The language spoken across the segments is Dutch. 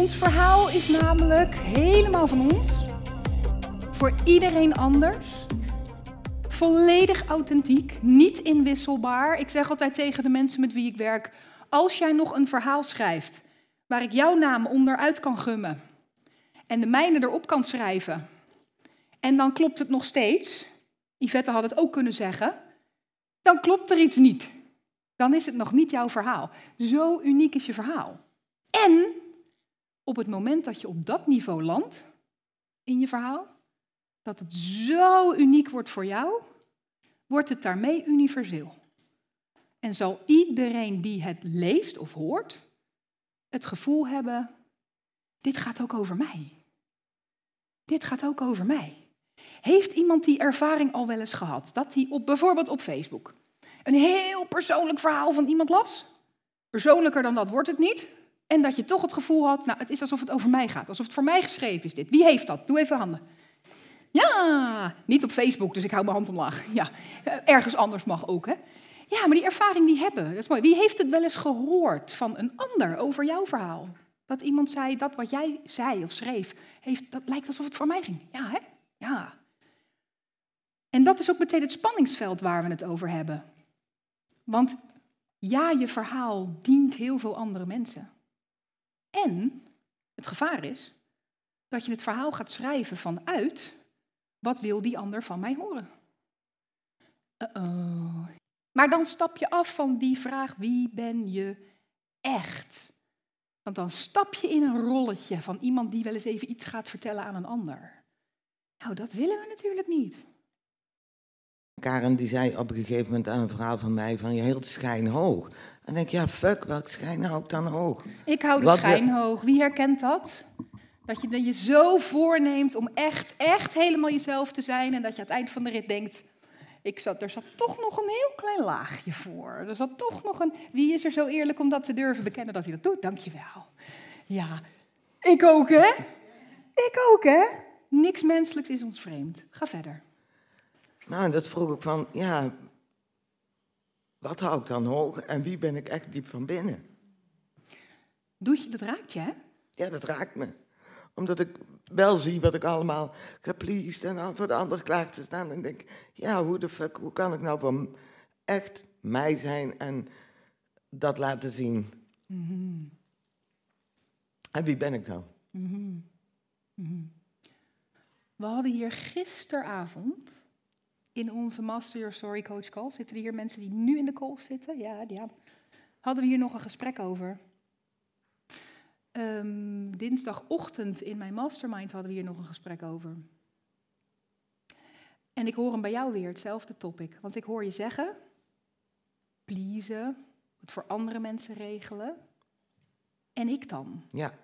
Ons verhaal is namelijk helemaal van ons. Voor iedereen anders. Volledig authentiek, niet inwisselbaar. Ik zeg altijd tegen de mensen met wie ik werk: als jij nog een verhaal schrijft waar ik jouw naam onderuit kan gummen en de mijne erop kan schrijven, en dan klopt het nog steeds, Yvette had het ook kunnen zeggen, dan klopt er iets niet. Dan is het nog niet jouw verhaal. Zo uniek is je verhaal. En op het moment dat je op dat niveau landt in je verhaal, dat het zo uniek wordt voor jou, wordt het daarmee universeel. En zal iedereen die het leest of hoort, het gevoel hebben, dit gaat ook over mij. Dit gaat ook over mij. Heeft iemand die ervaring al wel eens gehad? Dat hij op, bijvoorbeeld op Facebook een heel persoonlijk verhaal van iemand las? Persoonlijker dan dat wordt het niet. En dat je toch het gevoel had, nou, het is alsof het over mij gaat. Alsof het voor mij geschreven is dit. Wie heeft dat? Doe even handen. Ja, niet op Facebook, dus ik hou mijn hand omlaag. Ja, ergens anders mag ook, hè. Ja, maar die ervaring die hebben, dat is mooi. Wie heeft het wel eens gehoord van een ander over jouw verhaal? Dat iemand zei, dat wat jij zei of schreef, heeft, dat lijkt alsof het voor mij ging. Ja, hè? Ja. En dat is ook meteen het spanningsveld waar we het over hebben. Want ja, je verhaal dient heel veel andere mensen. En het gevaar is dat je het verhaal gaat schrijven vanuit wat wil die ander van mij horen. Uh-oh. Maar dan stap je af van die vraag wie ben je echt? Want dan stap je in een rolletje van iemand die wel eens even iets gaat vertellen aan een ander. Nou, dat willen we natuurlijk niet. Karen die zei op een gegeven moment aan een verhaal van mij van je hield schijn hoog. En dan denk ik, ja fuck, welk schijn hou ik dan hoog? Ik hou de Wat schijn hoog. Wie herkent dat? Dat je je zo voorneemt om echt, echt helemaal jezelf te zijn. En dat je aan het eind van de rit denkt, ik zat, er zat toch nog een heel klein laagje voor. Er zat toch nog een, wie is er zo eerlijk om dat te durven bekennen dat hij dat doet? Dankjewel. Ja, ik ook hè? Ik ook hè? Niks menselijks is ons vreemd. Ga verder. Nou, dat vroeg ik van, ja, wat hou ik dan hoog en wie ben ik echt diep van binnen? Doe je, dat raakt je, hè? Ja, dat raakt me. Omdat ik wel zie wat ik allemaal gepleased en voor de ander klaar te staan. En denk, ja, hoe de fuck, hoe kan ik nou van echt mij zijn en dat laten zien? Mm En wie ben ik dan? Mm -hmm. We hadden hier gisteravond in onze Master Your Story Coach Call. Zitten er hier mensen die nu in de call zitten? Ja, ja. Hadden we hier nog een gesprek over. Um, dinsdagochtend in mijn mastermind hadden we hier nog een gesprek over. En ik hoor hem bij jou weer, hetzelfde topic. Want ik hoor je zeggen, pleasen, het voor andere mensen regelen. En ik dan? Ja.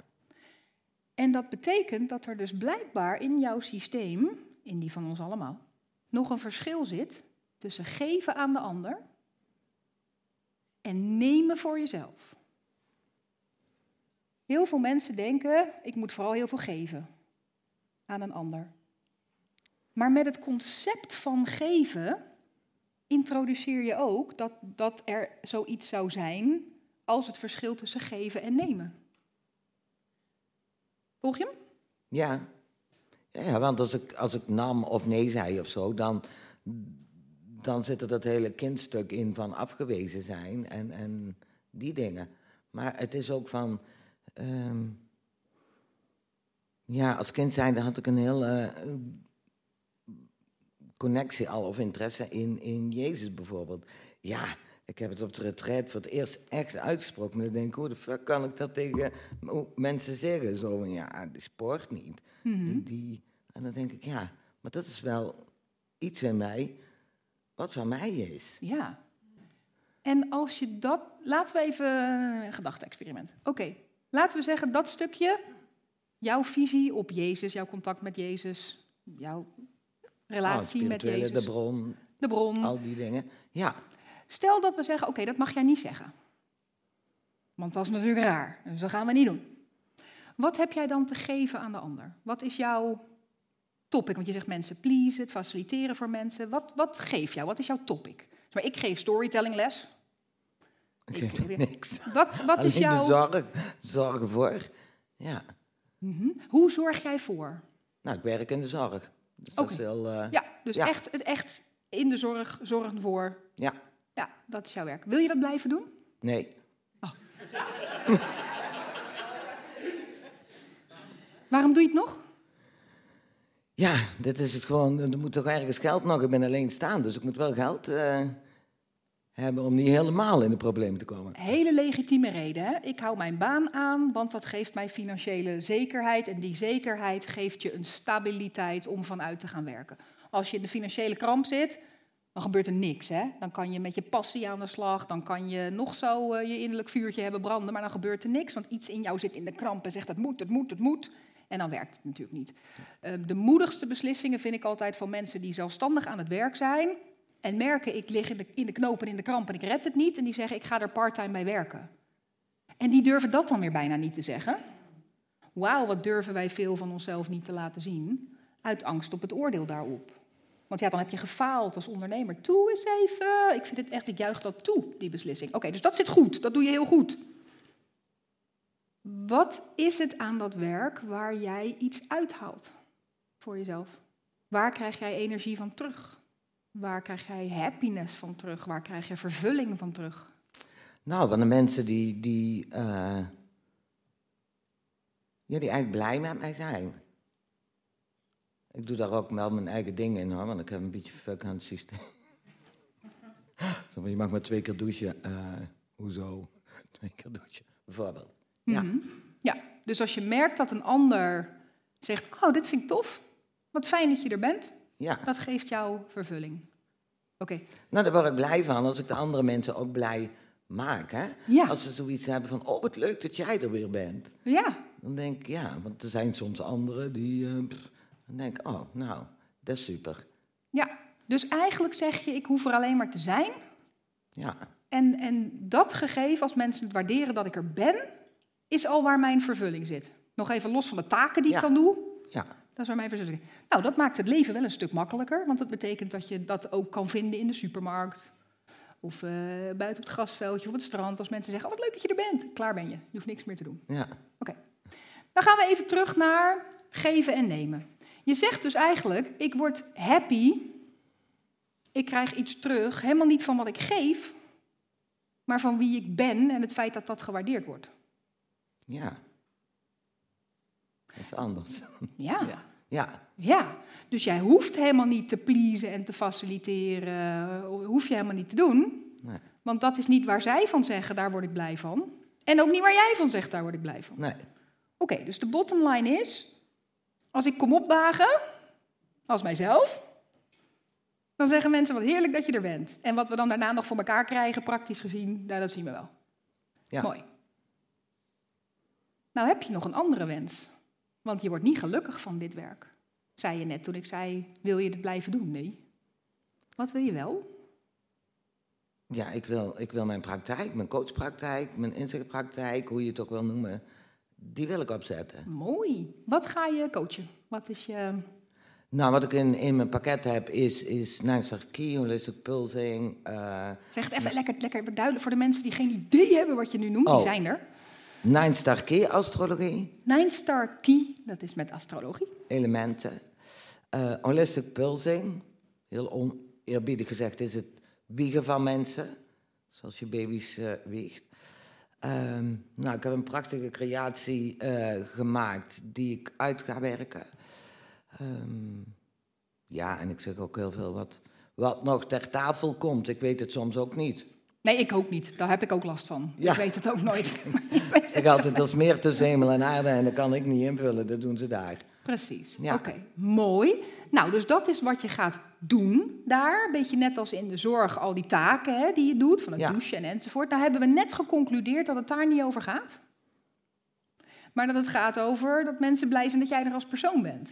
En dat betekent dat er dus blijkbaar in jouw systeem, in die van ons allemaal, nog een verschil zit tussen geven aan de ander en nemen voor jezelf. Heel veel mensen denken, ik moet vooral heel veel geven aan een ander. Maar met het concept van geven introduceer je ook dat, dat er zoiets zou zijn als het verschil tussen geven en nemen. Volg je hem? Ja. Ja, want als ik, als ik nam of nee zei of zo, dan, dan zit er dat hele kindstuk in van afgewezen zijn en, en die dingen. Maar het is ook van. Ehm, ja, als kind zijnde had ik een hele connectie al of interesse in, in Jezus bijvoorbeeld. Ja, ik heb het op de retreat voor het eerst echt uitgesproken. Maar dan denk ik, hoe de fuck kan ik dat tegen mensen zeggen? Zo van, ja, die sport niet. die, mhm. die, en dan denk ik, ja, maar dat is wel iets in mij wat van mij is. Ja. En als je dat... Laten we even een gedachte-experiment. Oké, laten we zeggen dat stukje, jouw visie op Jezus, jouw contact met Jezus, jouw relatie oh, met Jezus. De bron. De bron. Al die dingen, ja. Stel dat we zeggen, oké, dat mag jij niet zeggen. Want dat is natuurlijk raar, dus dat gaan we niet doen. Wat heb jij dan te geven aan de ander? Wat is jouw topic? Want je zegt mensen please, het faciliteren voor mensen. Wat, wat geef jou? Wat is jouw topic? Maar ik geef storytelling les. Ik geef niks. Wat, wat is jouw... zorg, zorgen voor. Ja. Mhm. Hoe zorg jij voor? Nou, ik werk in de zorg. Dus dat is eh, Ja, dus Ja. Echt, echt in de zorg zorgen voor. ja. Ja, dat is jouw werk. Wil je dat blijven doen? Nee. Waarom doe je het nog? Ja, dit is het gewoon. Er moet toch ergens geld nog. Ik ben alleen staan, dus ik moet wel geld eh, hebben om niet helemaal in de problemen te komen. Hele legitieme reden. Hè? Ik hou mijn baan aan, want dat geeft mij financiële zekerheid. En die zekerheid geeft je een stabiliteit om vanuit te gaan werken. Als je in de financiële kramp zit, dan gebeurt er niks. Hè? Dan kan je met je passie aan de slag. Dan kan je nog zo eh, je innerlijk vuurtje hebben branden. Maar dan gebeurt er niks, want iets in jou zit in de kramp en zegt het moet, het moet, het moet. En dan werkt het natuurlijk niet. Ehm, de moedigste beslissingen vind ik altijd van mensen die zelfstandig aan het werk zijn. En merken, ik lig in de, in de knoop en in de kramp en ik red het niet. En die zeggen, ik ga er parttime bij werken. En die durven dat dan weer bijna niet te zeggen. Wauw, wat durven wij veel van onszelf niet te laten zien. Uit angst op het oordeel daarop. Want ja, dan heb je gefaald als ondernemer. Toe eens even. Ik vind het echt, ik juich dat toe, die beslissing. Oké, dus dat zit goed. Dat doe je heel goed. Wat is het aan dat werk waar jij iets uithaalt voor jezelf? Waar krijg jij energie van terug? Waar krijg jij happiness van terug? Waar krijg je vervulling van terug? Nou, van de mensen die, die, eh, ja, die eigenlijk blij met mij zijn. Ik doe daar ook wel mijn eigen dingen in hoor, want ik heb een beetje fuck aan het systeem. Je mag maar twee keer douchen. Eh, hoezo? Twee keer douchen, bijvoorbeeld. Ja, Mhm. Ja, dus als je merkt dat een ander zegt, oh, dit vind ik tof. Wat fijn dat je er bent. ja. Dat geeft jou vervulling. Oké, Nou, daar word ik blij van als ik de andere mensen ook blij maak. Hè? Ja. Als ze zoiets hebben van, oh, wat leuk dat jij er weer bent. ja, Dan denk ik, ja, want er zijn soms anderen die... eh, pff, dan denk ik, oh, nou, dat is super. ja. Dus eigenlijk zeg je, ik hoef er alleen maar te zijn. Ja, En, en dat gegeven, als mensen het waarderen dat ik er ben, is al waar mijn vervulling zit. Nog even los van de taken die Ja. ik dan doe, ja, dat is waar mijn vervulling zit. Nou, dat maakt het leven wel een stuk makkelijker, want dat betekent dat je dat ook kan vinden in de supermarkt. Of eh, buiten op het grasveldje of op het strand. Als mensen zeggen, oh, wat leuk dat je er bent. Klaar ben je. Je hoeft niks meer te doen. ja. Oké. Dan gaan we even terug naar geven en nemen. Je zegt dus eigenlijk, ik word happy, ik krijg iets terug, helemaal niet van wat ik geef, maar van wie ik ben en het feit dat dat gewaardeerd wordt. Ja. Dat is anders. Ja, Ja. Ja, ja. Dus jij hoeft helemaal niet te pleasen en te faciliteren, hoef je helemaal niet te doen. nee. Want dat is niet waar zij van zeggen, daar word ik blij van. En ook niet waar jij van zegt, daar word ik blij van. nee. Oké, dus de bottom line is, als ik kom opdagen, als mijzelf, dan zeggen mensen wat heerlijk dat je er bent. En wat we dan daarna nog voor elkaar krijgen, praktisch gezien, nou, dat zien we wel. Ja. Mooi. Nou heb je nog een andere wens, want je wordt niet gelukkig van dit werk. Zei je net toen ik zei, wil je dit blijven doen? Nee. Wat wil je wel? Ja, ik wil, ik wil mijn praktijk, mijn coachpraktijk, mijn inzichtpraktijk, hoe je het ook wil noemen, die wil ik opzetten. Mooi. Wat ga je coachen? Wat is je... Nou, wat ik in, in mijn pakket heb is, is Nijmstarkie, Holistic Pulsing, eh Zeg het even lekker, lekker duidelijk voor de mensen die geen idee hebben wat je nu noemt. Die Oh. zijn er. Nine Star Key astrologie, Nine Star Key, dat is met astrologie. elementen. Eh, holistic Pulsing, heel oneerbiedig gezegd, is het wiegen van mensen, zoals je baby's eh, wiegt. Ehm, nou, ik heb een prachtige creatie eh, gemaakt die ik uit ga werken. Ehm, ja, en ik zeg ook heel veel wat, wat nog ter tafel komt. Ik weet het soms ook niet. Nee, ik ook niet. Daar heb ik ook last van. Ja. Ik weet het ook nooit. Ik zeg altijd, er is meer tussen hemel en aarde en dat kan ik niet invullen. Dat doen ze daar. Precies. Ja. Oké, mooi. Nou, dus dat is wat je gaat doen daar. Een beetje net als in de zorg, al die taken hè, die je doet, van het Ja. douchen en enzovoort. Daar hebben we net geconcludeerd dat het daar niet over gaat. Maar dat het gaat over dat mensen blij zijn dat jij er als persoon bent.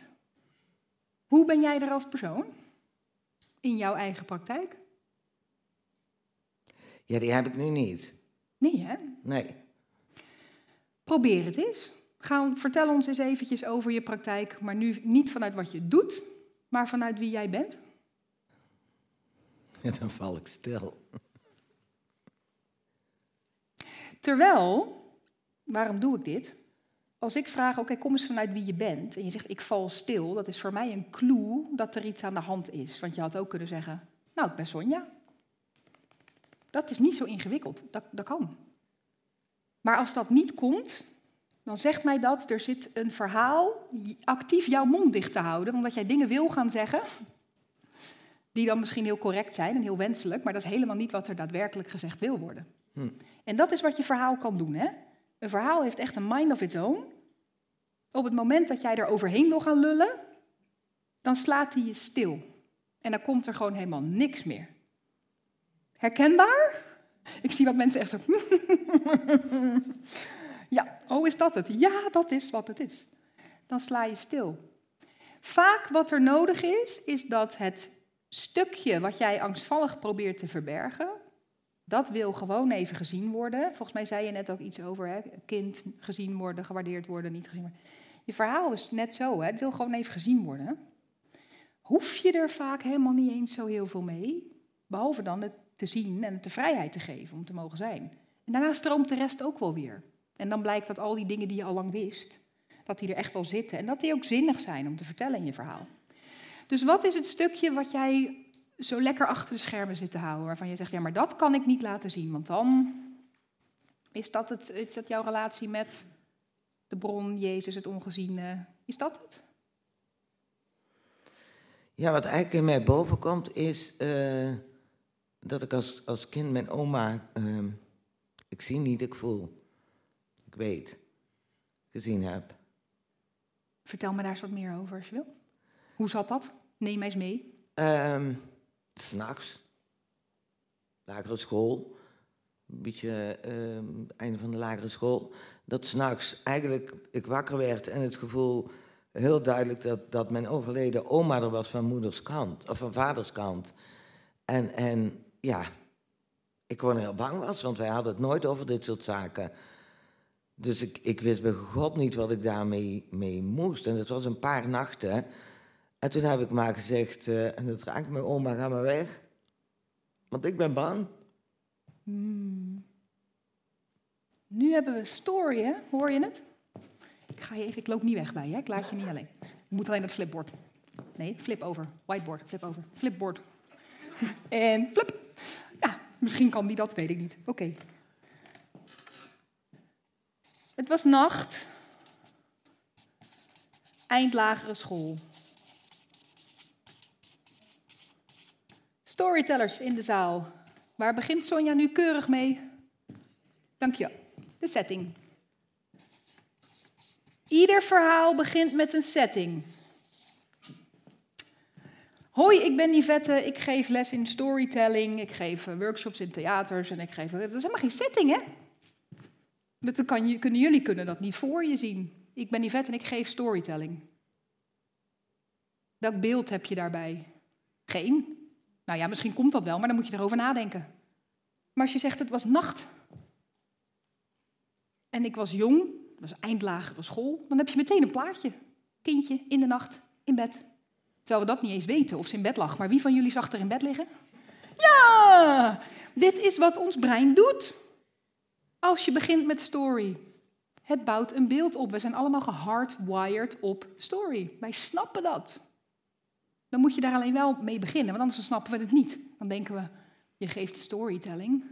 Hoe ben jij er als persoon? In jouw eigen praktijk? Ja, die heb ik nu niet. Nee, hè? Nee. Probeer het eens. Ga, vertel ons eens eventjes over je praktijk, maar nu niet vanuit wat je doet, maar vanuit wie jij bent. Ja, dan val ik stil. Terwijl, waarom doe ik dit? Als ik vraag, oké, kom eens vanuit wie je bent. En je zegt, ik val stil. Dat is voor mij een clue dat er iets aan de hand is. Want je had ook kunnen zeggen, nou, ik ben Sonja. Dat is niet zo ingewikkeld. Dat, dat kan. Maar als dat niet komt, dan zegt mij dat er zit een verhaal actief jouw mond dicht te houden, omdat jij dingen wil gaan zeggen die dan misschien heel correct zijn en heel wenselijk, maar dat is helemaal niet wat er daadwerkelijk gezegd wil worden. Hm. En dat is wat je verhaal kan doen. Hè? Een verhaal heeft echt een mind of its own. Op het moment dat jij er overheen wil gaan lullen, dan slaat hij je stil. En dan komt er gewoon helemaal niks meer. Herkenbaar? Ik zie wat mensen echt zo. oh is dat het? Ja, dat is wat het is. Dan sla je stil. Vaak wat er nodig is, is dat het stukje wat jij angstvallig probeert te verbergen, dat wil gewoon even gezien worden. Volgens mij zei je net ook iets over hè? kind gezien worden, gewaardeerd worden, niet gezien worden. Je verhaal is net zo, hè? het wil gewoon even gezien worden. Hoef je er vaak helemaal niet eens zo heel veel mee, behalve dan het te zien en het de vrijheid te geven om te mogen zijn. En daarna stroomt de rest ook wel weer. En dan blijkt dat al die dingen die je al lang wist, dat die er echt wel zitten en dat die ook zinnig zijn om te vertellen in je verhaal. Dus wat is het stukje wat jij zo lekker achter de schermen zit te houden, waarvan je zegt, ja, maar dat kan ik niet laten zien, want dan is dat, het, is dat jouw relatie met de bron, Jezus, het ongeziene, is dat het? Ja, wat eigenlijk in mij bovenkomt is uh, dat ik als, als kind mijn oma, uh, ik zie niet, ik voel, ik weet, gezien heb. Vertel me daar eens wat meer over als je wil. Hoe zat dat? Neem mij eens mee. Um, S'nachts. Lagere school. Een beetje uh, einde van de lagere school. Dat s'nachts eigenlijk ik wakker werd en het gevoel heel duidelijk dat, dat mijn overleden oma er was van moeders kant. Of van vaders kant. En, en ja, ik gewoon heel bang was, want wij hadden het nooit over dit soort zaken. Dus ik, ik wist bij God niet wat ik daarmee mee moest. En het was een paar nachten. En toen heb ik maar gezegd, uh, en dat raakt mijn oma, ga maar weg. Want ik ben bang. Hmm. Nu hebben we story? Hoor je het? Ik ga je even, ik loop niet weg bij je, ik laat je niet alleen. Je moet alleen het flipboard. Nee, flip over. Whiteboard, flip over. Flipboard. en flip. Ja, misschien kan die dat, weet ik niet. Oké. Het was nacht. Eindlagere school. Storytellers in de zaal. Waar begint Sonja nu keurig mee? Dank je. De setting. Ieder verhaal begint met een setting. Hoi, ik ben Yvette, ik geef les in storytelling, ik geef eh, workshops in theaters en ik geef... Dat is helemaal geen setting, hè? Kan je, kunnen, jullie kunnen dat niet voor je zien. Ik ben Yvette en ik geef storytelling. Welk beeld heb je daarbij? Geen. Nou ja, misschien komt dat wel, maar dan moet je erover nadenken. Maar als je zegt het was nacht en ik was jong, het was eindlagere school, dan heb je meteen een plaatje. Kindje in de nacht in bed. Terwijl we dat niet eens weten of ze in bed lag. Maar wie van jullie zag er in bed liggen? Ja, dit is wat ons brein doet. Als je begint met story. Het bouwt een beeld op. We zijn allemaal gehardwired op story. Wij snappen dat. Dan moet je daar alleen wel mee beginnen, want anders snappen we het niet. Dan denken we, je geeft storytelling.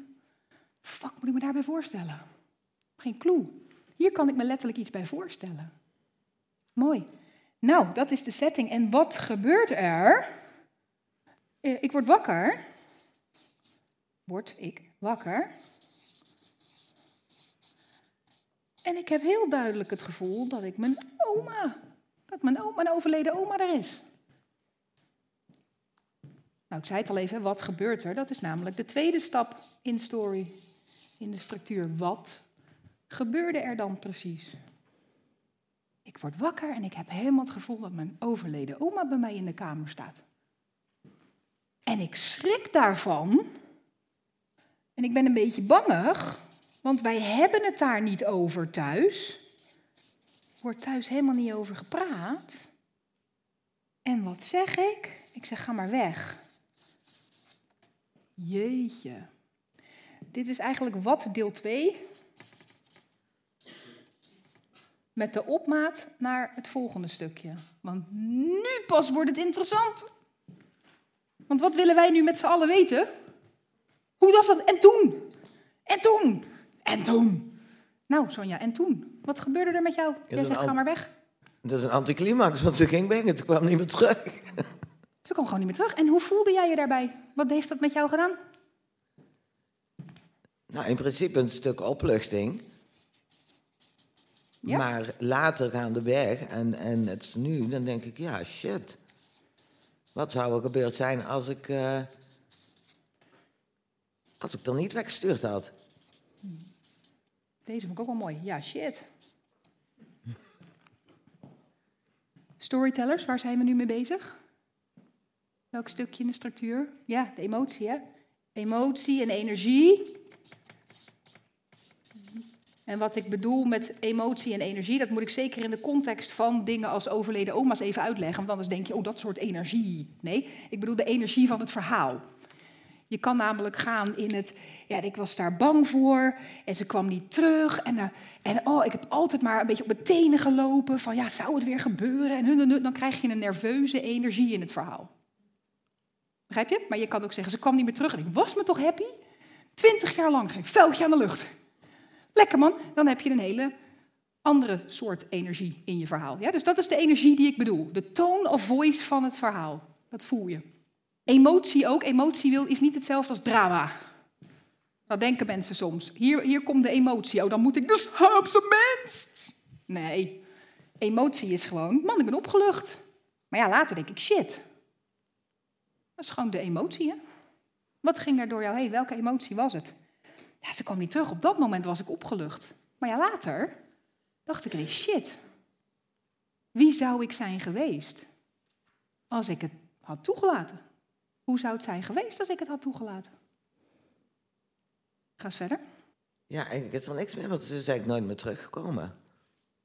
Fuck, moet ik me daarbij voorstellen? Geen clue. Hier kan ik me letterlijk iets bij voorstellen. Mooi. Nou, dat is de setting. En wat gebeurt er? Eh, ik word wakker. Word ik wakker. En ik heb heel duidelijk het gevoel dat ik mijn oma, dat mijn, oma, mijn overleden oma er is. Nou, ik zei het al even, wat gebeurt er? Dat is namelijk de tweede stap in story, in de structuur. Wat gebeurde er dan precies? Ik word wakker en ik heb helemaal het gevoel dat mijn overleden oma bij mij in de kamer staat. En ik schrik daarvan. En ik ben een beetje bangig, want wij hebben het daar niet over thuis. Wordt thuis helemaal niet over gepraat. En wat zeg ik? Ik zeg: ga maar weg. Jeetje. Dit is eigenlijk wat deel 2. met de opmaat naar het volgende stukje. Want nu pas wordt het interessant. Want wat willen wij nu met z'n allen weten? Hoe dat en toen? En toen? En toen? Nou, Sonja, en toen? Wat gebeurde er met jou? Jij zegt, ga maar weg. Dat is een anticlimax, want ze ging brengen. Toen kwam niet meer terug. Ze kwam gewoon niet meer terug. En hoe voelde jij je daarbij? Wat heeft dat met jou gedaan? Nou, in principe een stuk opluchting. Ja? Maar later gaandeweg, en, en het is nu, dan denk ik, ja, shit. Wat zou er gebeurd zijn als ik, eh, als ik er niet weggestuurd had? Deze vond ik ook wel mooi. Ja, shit. Storytellers, waar zijn we nu mee bezig? Welk stukje in de structuur? Ja, de emotie, hè? Emotie en energie. En wat ik bedoel met emotie en energie, dat moet ik zeker in de context van dingen als overleden oma's even uitleggen. Want anders denk je, oh, dat soort energie. Nee, ik bedoel de energie van het verhaal. Je kan namelijk gaan in het, ja, ik was daar bang voor en ze kwam niet terug. En, eh, en oh, ik heb altijd maar een beetje op mijn tenen gelopen van, ja, zou het weer gebeuren? En dan krijg je een nerveuze energie in het verhaal. Begrijp je? Maar je kan ook zeggen, ze kwam niet meer terug en ik was me toch happy? Twintig jaar lang geen vuiltje aan de lucht. Lekker man, dan heb je een hele andere soort energie in je verhaal. Ja? Dus dat is de energie die ik bedoel. De tone of voice van het verhaal. Dat voel je. Emotie ook. Emotie wil, is niet hetzelfde als drama. Dat denken mensen soms. Hier, hier komt de emotie. Oh, dan moet ik dus op mens. Nee. Emotie is gewoon, man, ik ben opgelucht. Maar ja, later denk ik, shit. Dat is gewoon de emotie, hè? Wat ging er door jou heen? Welke emotie was het? Ja, ze kwam niet terug. Op dat moment was ik opgelucht. Maar ja, later dacht ik shit. Wie zou ik zijn geweest als ik het had toegelaten? Hoe zou het zijn geweest als ik het had toegelaten? Ga eens verder. Ja, eigenlijk is er niks meer, want ze is eigenlijk nooit meer teruggekomen.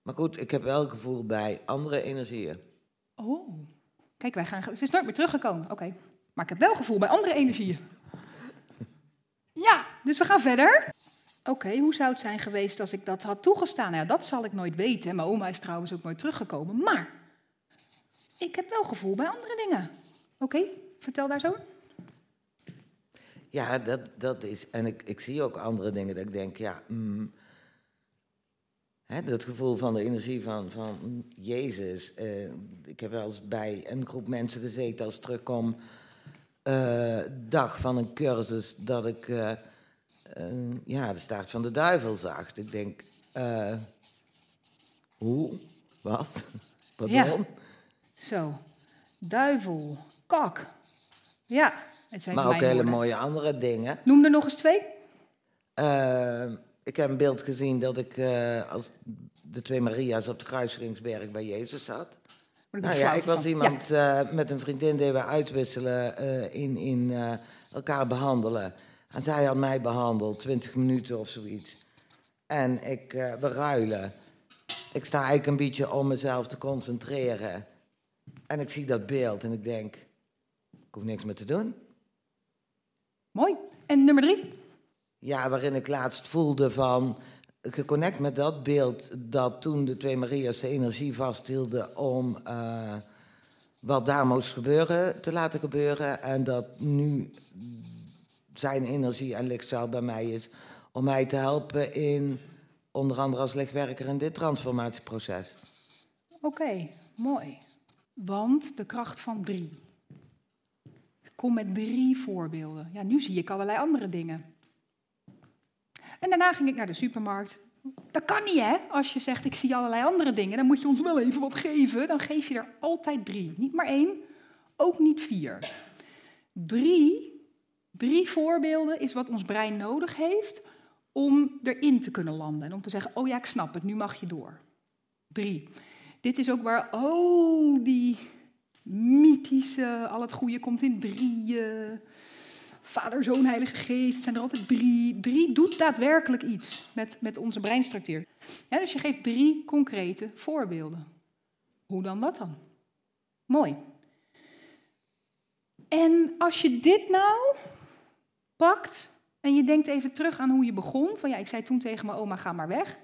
Maar goed, ik heb wel het gevoel bij andere energieën. Oh, kijk, wij gaan. Ze is nooit meer teruggekomen. Oké, maar ik heb wel gevoel bij andere energieën. Ja, dus we gaan verder. Oké, hoe zou het zijn geweest als ik dat had toegestaan? Nou, ja, dat zal ik nooit weten. Mijn oma is trouwens ook nooit teruggekomen. Maar ik heb wel gevoel bij andere dingen. Oké, vertel daar zo. Ja, dat, dat is. En ik, ik zie ook andere dingen dat ik denk, ja. Mm, hè, dat gevoel van de energie van, van Jezus. eh, ik heb wel eens bij een groep mensen gezeten als terugkom. eh, dag van een cursus dat ik. eh, ja, de staart van de duivel zag. Ik denk. eh, hoe? Wat? Pardon? Zo, duivel, kak. Ja, het zijn Maar ook hele woorden. mooie andere dingen. Noem er nog eens twee. Eh, ik heb een beeld gezien dat ik eh, als de twee Maria's op de Kruiseringsberg bij Jezus zat. Nou ja, ik was iemand eh, met een vriendin die we uitwisselen eh, in, in elkaar behandelen. En zij had mij behandeld, 20 minuten of zoiets. En ik, we ruilen. Ik sta eigenlijk een beetje om mezelf te concentreren. En ik zie dat beeld en ik denk, hoef niks meer te doen. Mooi. En nummer drie. Ja, waarin ik laatst voelde van geconnect met dat beeld dat toen de twee Maria's de energie vasthielden om eh, wat daar moest gebeuren te laten gebeuren. En dat nu zijn energie en lichtzaal bij mij is om mij te helpen in onder andere als lichtwerker in dit transformatieproces. Oké, mooi. Want de kracht van drie. Kom met drie voorbeelden. Ja, nu zie ik allerlei andere dingen. En daarna ging ik naar de supermarkt. Dat kan niet, hè? Als je zegt, ik zie allerlei andere dingen, dan moet je ons wel even wat geven. Dan geef je er altijd drie. Niet maar één, ook niet vier. Drie, drie voorbeelden is wat ons brein nodig heeft om erin te kunnen landen. En om te zeggen, oh ja, ik snap het, nu mag je door. Drie. Dit is ook waar, oh, die mythische, al het goede komt in drieën. Vader, Zoon, Heilige Geest, zijn er altijd drie. Drie doet daadwerkelijk iets met, met onze breinstructuur. Dus je geeft drie concrete voorbeelden. Hoe dan, wat dan? Mooi. En als je dit nou pakt en je denkt even terug aan hoe je begon. Van ja, ik zei toen tegen mijn oma, ga maar weg.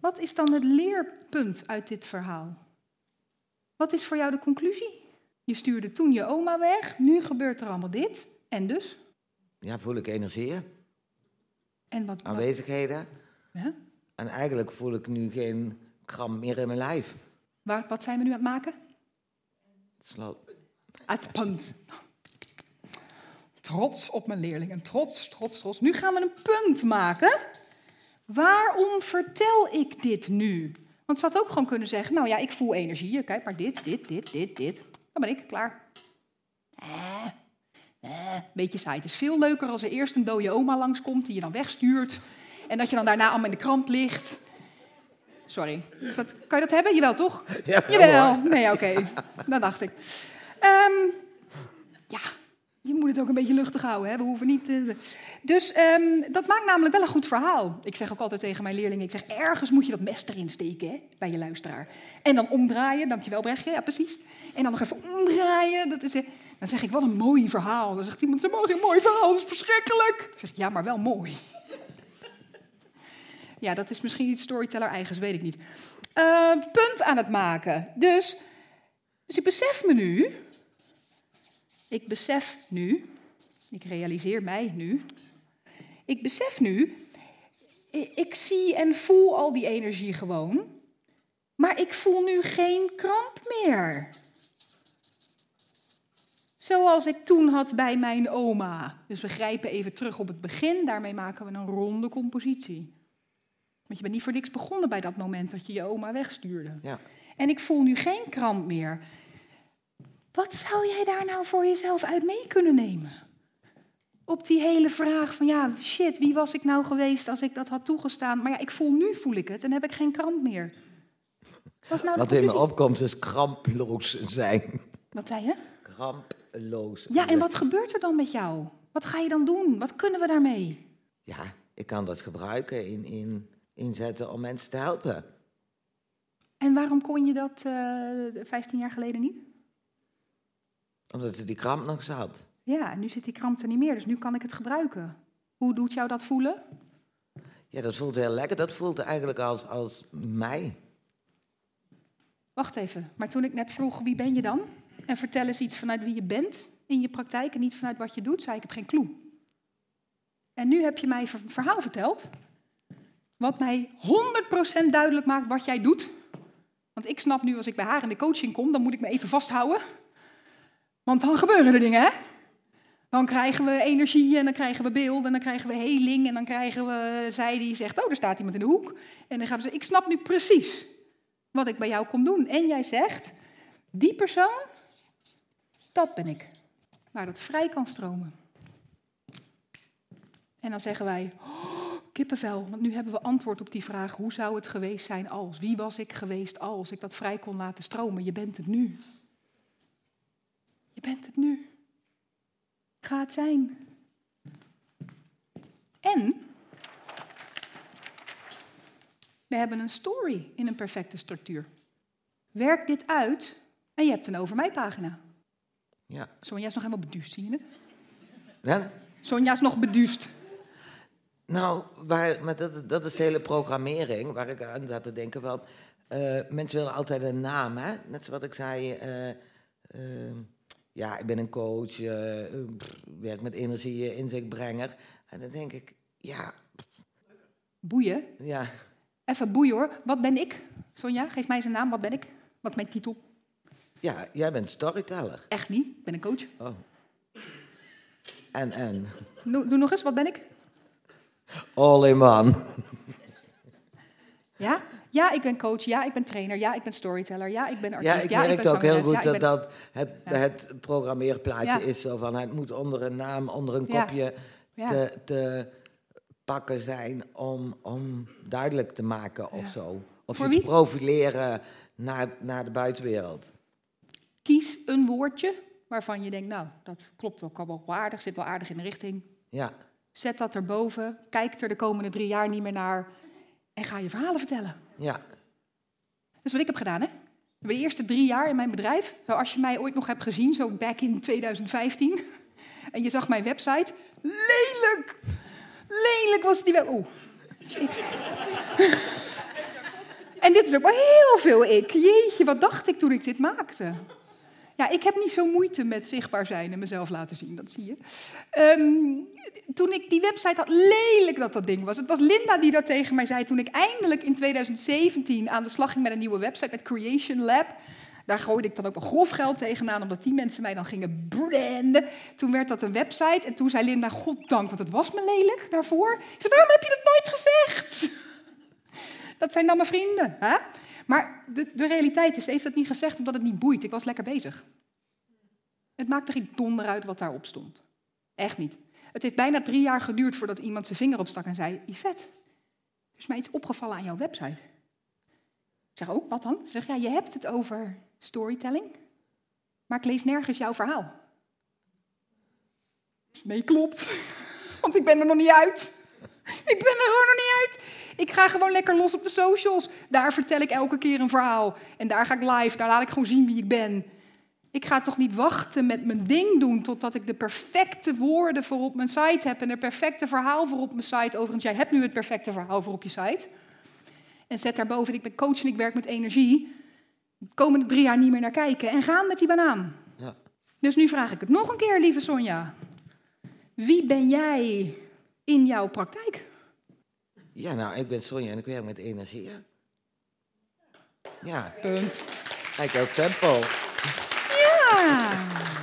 Wat is dan het leerpunt uit dit verhaal? Wat is voor jou de conclusie? Je stuurde toen je oma weg, nu gebeurt er allemaal dit. En dus? Ja, voel ik energieën, En wat, aanwezigheden. ja? En eigenlijk voel ik nu geen kram meer in mijn lijf. Waar, wat zijn we nu aan het maken? Slo- Het punt. Trots op mijn leerlingen. Trots, trots, trots. Nu gaan we een punt maken. Waarom vertel ik dit nu? Want ze had ook gewoon kunnen zeggen: Nou ja, ik voel energie. Kijk maar, dit, dit, dit, dit, dit. Dan ben ik klaar. Eh, eh, beetje saai. Het is veel leuker als er eerst een dode oma langskomt die je dan wegstuurt. En dat je dan daarna allemaal in de krant ligt. Sorry. Is dat, kan je dat hebben? Jawel, toch? Ja, Jawel. Nee, oké. Dat dacht ik. Ehm, ja, je moet het ook een beetje luchtig houden. Hè? We hoeven niet. eh, dus ehm, dat maakt namelijk wel een goed verhaal. Ik zeg ook altijd tegen mijn leerlingen: ik zeg, ergens moet je dat mes erin steken hè, bij je luisteraar. En dan omdraaien. Dankjewel, Brechtje. Ja, precies. En dan nog even omdraaien. Dat is, eh, dan zeg ik: wat een mooi verhaal. Dan zegt iemand: ze mogen geen mooi verhaal, dat is verschrikkelijk. Ik ja, maar wel mooi. Ja, dat is misschien iets storyteller eigens, weet ik niet. Eh, punt aan het maken. Dus, dus ik besef me nu, ik besef nu, ik realiseer mij nu, ik besef nu, ik, zie en voel al die energie gewoon, maar ik voel nu geen kramp meer. Zoals ik toen had bij mijn oma. Dus we grijpen even terug op het begin, daarmee maken we een ronde compositie. Want je bent niet voor niks begonnen bij dat moment dat je je oma wegstuurde. Ja. En ik voel nu geen kramp meer. Wat zou jij daar nou voor jezelf uit mee kunnen nemen? Op die hele vraag van ja, shit, wie was ik nou geweest als ik dat had toegestaan? Maar ja, ik voel nu voel ik het en heb ik geen kramp meer. Wat nou Wat in me opkomt is kramploos zijn. Wat zei je? Kramploos. Ja, en wat gebeurt er dan met jou? Wat ga je dan doen? Wat kunnen we daarmee? Ja, ik kan dat gebruiken, in, in, inzetten om mensen te helpen. En waarom kon je dat eh 15 jaar geleden niet? Omdat er die kramp nog zat. Ja, en nu zit die kramp er niet meer, dus nu kan ik het gebruiken. Hoe doet jou dat voelen? Ja, dat voelt heel lekker. Dat voelt eigenlijk als, als mij. Wacht even, maar toen ik net vroeg wie ben je dan? En vertel eens iets vanuit wie je bent in je praktijk en niet vanuit wat je doet, zei ik heb geen clue. En nu heb je mij een verhaal verteld, wat mij 100% duidelijk maakt wat jij doet. Want ik snap nu als ik bij haar in de coaching kom, dan moet ik me even vasthouden. Want dan gebeuren er dingen, hè? Dan krijgen we energie en dan krijgen we beeld en dan krijgen we heling en dan krijgen we zij die zegt, oh, er staat iemand in de hoek. En dan gaan zeggen, ik snap nu precies wat ik bij jou kom doen. En jij zegt, die persoon, dat ben ik. Waar dat vrij kan stromen. En dan zeggen wij, oh, kippenvel, want nu hebben we antwoord op die vraag, hoe zou het geweest zijn als? Wie was ik geweest als ik dat vrij kon laten stromen? Je bent het nu. Bent het nu. Ga het zijn. En we hebben een story in een perfecte structuur. Werk dit uit en je hebt een over mij pagina. Ja. Sonja is nog helemaal beduust, zie je het? ja? Sonja is nog beduust. Nou, waar, maar dat, dat is de hele programmering waar ik aan zat te denken. Van, eh, mensen willen altijd een naam, hè? Net zoals ik zei. eh, eh, ja, ik ben een coach, eh, eh, pff, werk met energie, inzichtbrenger. En dan denk ik, ja, Boeien. ja, Even boeien hoor. Wat ben ik? Sonja, geef mij zijn naam. Wat ben ik? Wat is mijn titel? ja, jij bent storyteller. Echt niet. Ik ben een coach. Oh. En, en, Doe, doe nog eens. Wat ben ik? all in one. Ja? Ja, ik ben coach. Ja, ik ben trainer. Ja, ik ben storyteller. Ja, ik ben Ja, artiest. ik ja, merkte ben ook heel goed Ja, dat, ik ben- dat het, Ja. het programmeerplaatje Ja. is zo van... het moet onder een naam, onder een Ja. kopje Ja. te, te pakken zijn... om, om duidelijk te maken of Ja. zo. Of Voor je te profileren naar, naar de buitenwereld. Kies een woordje waarvan je denkt, nou, dat klopt ook al wel aardig, zit wel aardig in de richting. Ja, Zet dat erboven, kijk er de komende drie jaar niet meer naar en ga je verhalen vertellen. Ja, Dat is wat ik heb gedaan, hè? De eerste drie jaar in mijn bedrijf, zoals je mij ooit nog hebt gezien, zo back in 2015, en je zag mijn website, lelijk! Lelijk was die web... Oeh. En dit is ook wel heel veel ik. Jeetje, wat dacht ik toen ik dit maakte? Ja, ik heb niet zo moeite met zichtbaar zijn en mezelf laten zien, dat zie je. Ehm, toen ik die website had, lelijk dat dat ding was. Het was Linda die dat tegen mij zei toen ik eindelijk in 2017 aan de slag ging met een nieuwe website, met Creation Lab. Daar gooide ik dan ook wel grof geld tegenaan, omdat die mensen mij dan gingen branden. Toen werd dat een website en toen zei Linda, goddank, want het was me lelijk daarvoor. Ik zei, waarom heb je dat nooit gezegd? Dat zijn dan mijn vrienden. Hè? Maar de, de realiteit is, ze heeft dat niet gezegd omdat het niet boeit. Ik was lekker bezig. Het maakte geen donder uit wat daarop stond. Echt niet. Het heeft bijna drie jaar geduurd voordat iemand zijn vinger opstak en zei: Yvette, er is mij iets opgevallen aan jouw website. Ik zeg, oh, wat dan? Ze zegt, ja, je hebt het over storytelling, maar ik lees nergens jouw verhaal. Nee, klopt. Want ik ben er nog niet uit. Ik ben er gewoon nog niet uit. Ik ga gewoon lekker los op de socials. Daar vertel ik elke keer een verhaal. En daar ga ik live. Daar laat ik gewoon zien wie ik ben. Ik ga toch niet wachten met mijn ding doen totdat ik de perfecte woorden voor op mijn site heb en het perfecte verhaal voor op mijn site. Overigens, jij hebt nu het perfecte verhaal voor op je site. En zet daarboven, ik ben coach en ik werk met energie. De komende drie jaar niet meer naar kijken en gaan met die banaan. Ja. Dus nu vraag ik het nog een keer, lieve Sonja. Wie ben jij in jouw praktijk? Ja, nou, ik ben Sonja en ik werk met energie. Ja. Punt. Eigenlijk heel simpel. Ja.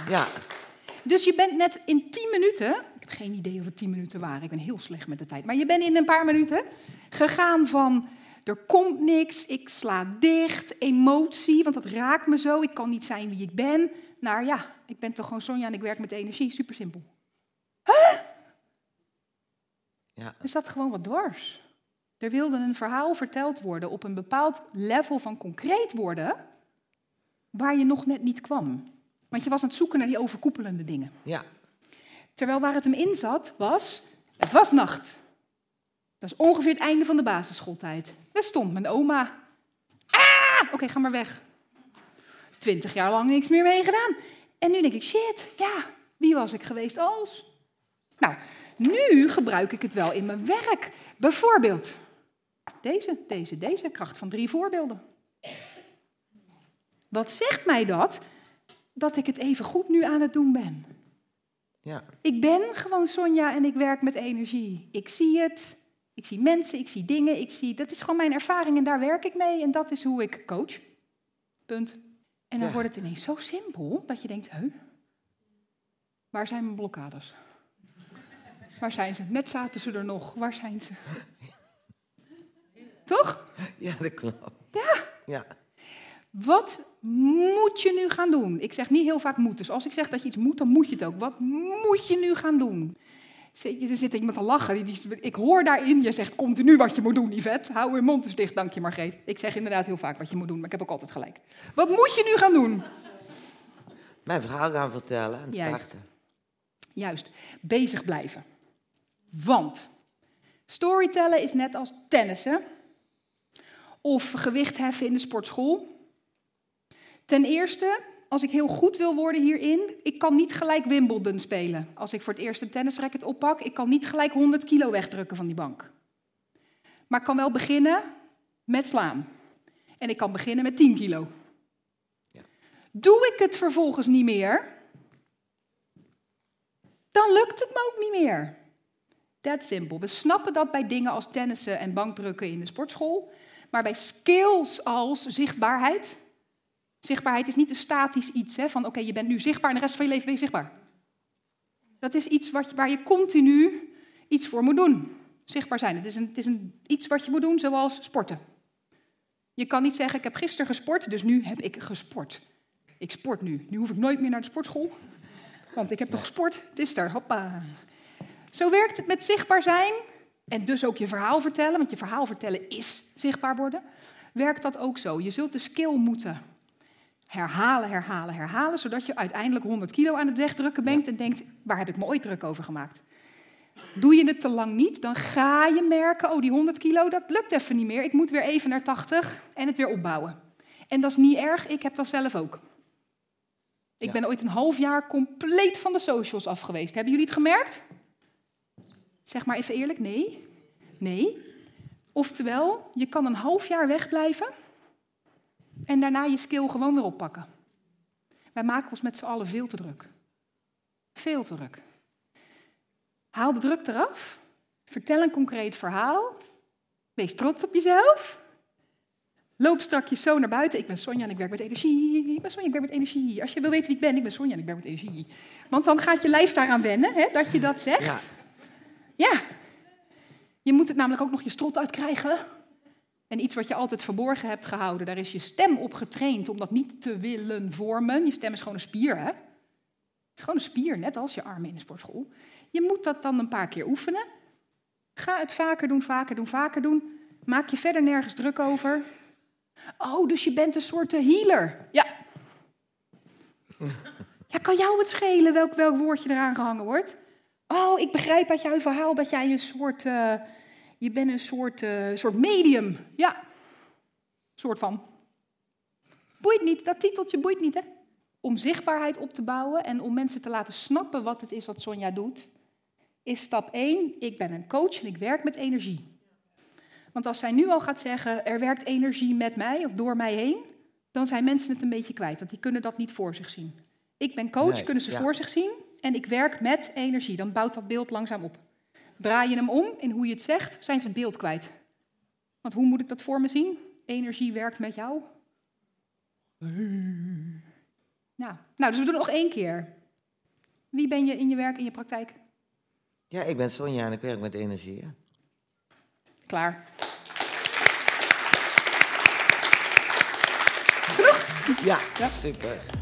Ja. Dus je bent net in 10 minuten, ik heb geen idee of het 10 minuten waren, ik ben heel slecht met de tijd, maar je bent in een paar minuten gegaan van er komt niks, ik sla dicht, emotie, want dat raakt me zo, ik kan niet zijn wie ik ben, naar ja, ik ben toch gewoon Sonja en ik werk met energie, super simpel. Huh? Ja. Er zat gewoon wat dwars. Er wilde een verhaal verteld worden op een bepaald level van concreet worden, waar je nog net niet kwam. Want je was aan het zoeken naar die overkoepelende dingen. Ja. Terwijl waar het hem in zat, was, het was nacht. Dat is ongeveer het einde van de basisschooltijd. Daar stond mijn oma. Ah, oké, ga maar weg. Twintig jaar lang niks meer mee gedaan. En nu denk ik, shit, ja, wie was ik geweest als? Nou, nu gebruik ik het wel in mijn werk. Bijvoorbeeld deze, deze, deze kracht van drie voorbeelden. Wat zegt mij dat? Dat ik het even goed nu aan het doen ben. Ja. Ik ben gewoon Sonja en ik werk met energie. Ik zie het, ik zie mensen, ik zie dingen, ik zie, dat is gewoon mijn ervaring en daar werk ik mee en dat is hoe ik coach. Punt. En dan Ja. wordt het ineens zo simpel dat je denkt, huh, waar zijn mijn blokkades? Waar zijn ze? Net zaten ze er nog, waar zijn ze? Toch? Ja, dat klopt. Ja. Ja. Wat moet je nu gaan doen? Ik zeg niet heel vaak moet. Dus als ik zeg dat je iets moet, dan moet je het ook. Wat moet je nu gaan doen? Er zit iemand te lachen. Ik hoor daarin, je zegt continu wat je moet doen, Yvette. Hou je mond eens dicht, dank je Margreet. Ik zeg inderdaad heel vaak wat je moet doen, maar ik heb ook altijd gelijk. Wat moet je nu gaan doen? Mijn verhaal gaan vertellen en Juist. starten. Juist, bezig blijven. Want storytellen is net als tennissen of gewicht heffen in de sportschool. Ten eerste, als ik heel goed wil worden hierin, ik kan niet gelijk Wimbledon spelen. Als ik voor het eerst een tennisracket oppak, ik kan niet gelijk 100 kilo wegdrukken van die bank. Maar ik kan wel beginnen met slaan. En ik kan beginnen met 10 kilo. Ja. Doe ik het vervolgens niet meer, dan lukt het me ook niet meer. That simple. We snappen dat bij dingen als tennissen en bankdrukken in de sportschool. Maar bij skills als zichtbaarheid. Zichtbaarheid is niet een statisch iets hè, van oké, je bent nu zichtbaar en de rest van je leven ben je zichtbaar. Dat is iets wat, waar je continu iets voor moet doen. Zichtbaar zijn. Het is, een, het is een, iets wat je moet doen, zoals sporten. Je kan niet zeggen, ik heb gisteren gesport, dus nu heb ik gesport. Ik sport nu. Nu hoef ik nooit meer naar de sportschool. Want ik heb toch gesport? Het is er, hoppa. Zo werkt het met zichtbaar zijn en dus ook je verhaal vertellen, want je verhaal vertellen is zichtbaar worden. Werkt dat ook zo? Je zult de skill moeten herhalen, herhalen, herhalen, zodat je uiteindelijk 100 kilo aan het wegdrukken bent en denkt, waar heb ik me ooit druk over gemaakt? Doe je het te lang niet, dan ga je merken, oh die 100 kilo, dat lukt even niet meer. Ik moet weer even naar 80 en het weer opbouwen. En dat is niet erg, ik heb dat zelf ook. Ik Ja. ben ooit een half jaar compleet van de socials af geweest. Hebben jullie het gemerkt? Zeg maar even eerlijk, nee. Nee. Oftewel, je kan een half jaar wegblijven en daarna je skill gewoon weer oppakken. Wij maken ons met z'n allen veel te druk. Veel te druk. Haal de druk eraf. Vertel een concreet verhaal. Wees trots op jezelf. Loop strakjes zo naar buiten. Ik ben Sonja en ik werk met energie. Ik ben Sonja, ik werk met energie. Als je wil weten wie ik ben, ik ben Sonja en ik werk met energie. Want dan gaat je lijf daaraan wennen, hè, dat je dat zegt. Ja. Ja. Je moet het namelijk ook nog je strot uitkrijgen. En iets wat je altijd verborgen hebt gehouden, daar is je stem op getraind om dat niet te willen vormen. Je stem is gewoon een spier, hè? Het is gewoon een spier, net als je armen in de sportschool. Je moet dat dan een paar keer oefenen. Ga het vaker doen, vaker doen, vaker doen. Maak je verder nergens druk over. Oh, dus je bent een soort eh, healer. Ja. Ja, kan jou het schelen welk, welk woordje eraan gehangen wordt? Oh, ik begrijp uit jouw verhaal dat jij een soort... Uh, je bent een soort, uh, soort medium. Ja, soort van. Boeit niet, dat titeltje boeit niet, hè? Om zichtbaarheid op te bouwen en om mensen te laten snappen wat het is wat Sonja doet, is stap 1, ik ben een coach en ik werk met energie. Want als zij nu al gaat zeggen, er werkt energie met mij of door mij heen, dan zijn mensen het een beetje kwijt, want die kunnen dat niet voor zich zien. Ik ben coach, Nee, kunnen ze ja. voor zich zien en ik werk met energie. Dan bouwt dat beeld langzaam op. Draai je hem om in hoe je het zegt, zijn ze het beeld kwijt. Want hoe moet ik dat voor me zien? Energie werkt met jou. Nou, nou, dus we doen het nog één keer. Wie ben je in je werk, in je praktijk? ja, ik ben Sonja en ik werk met energie. Ja. Klaar. Ja, super.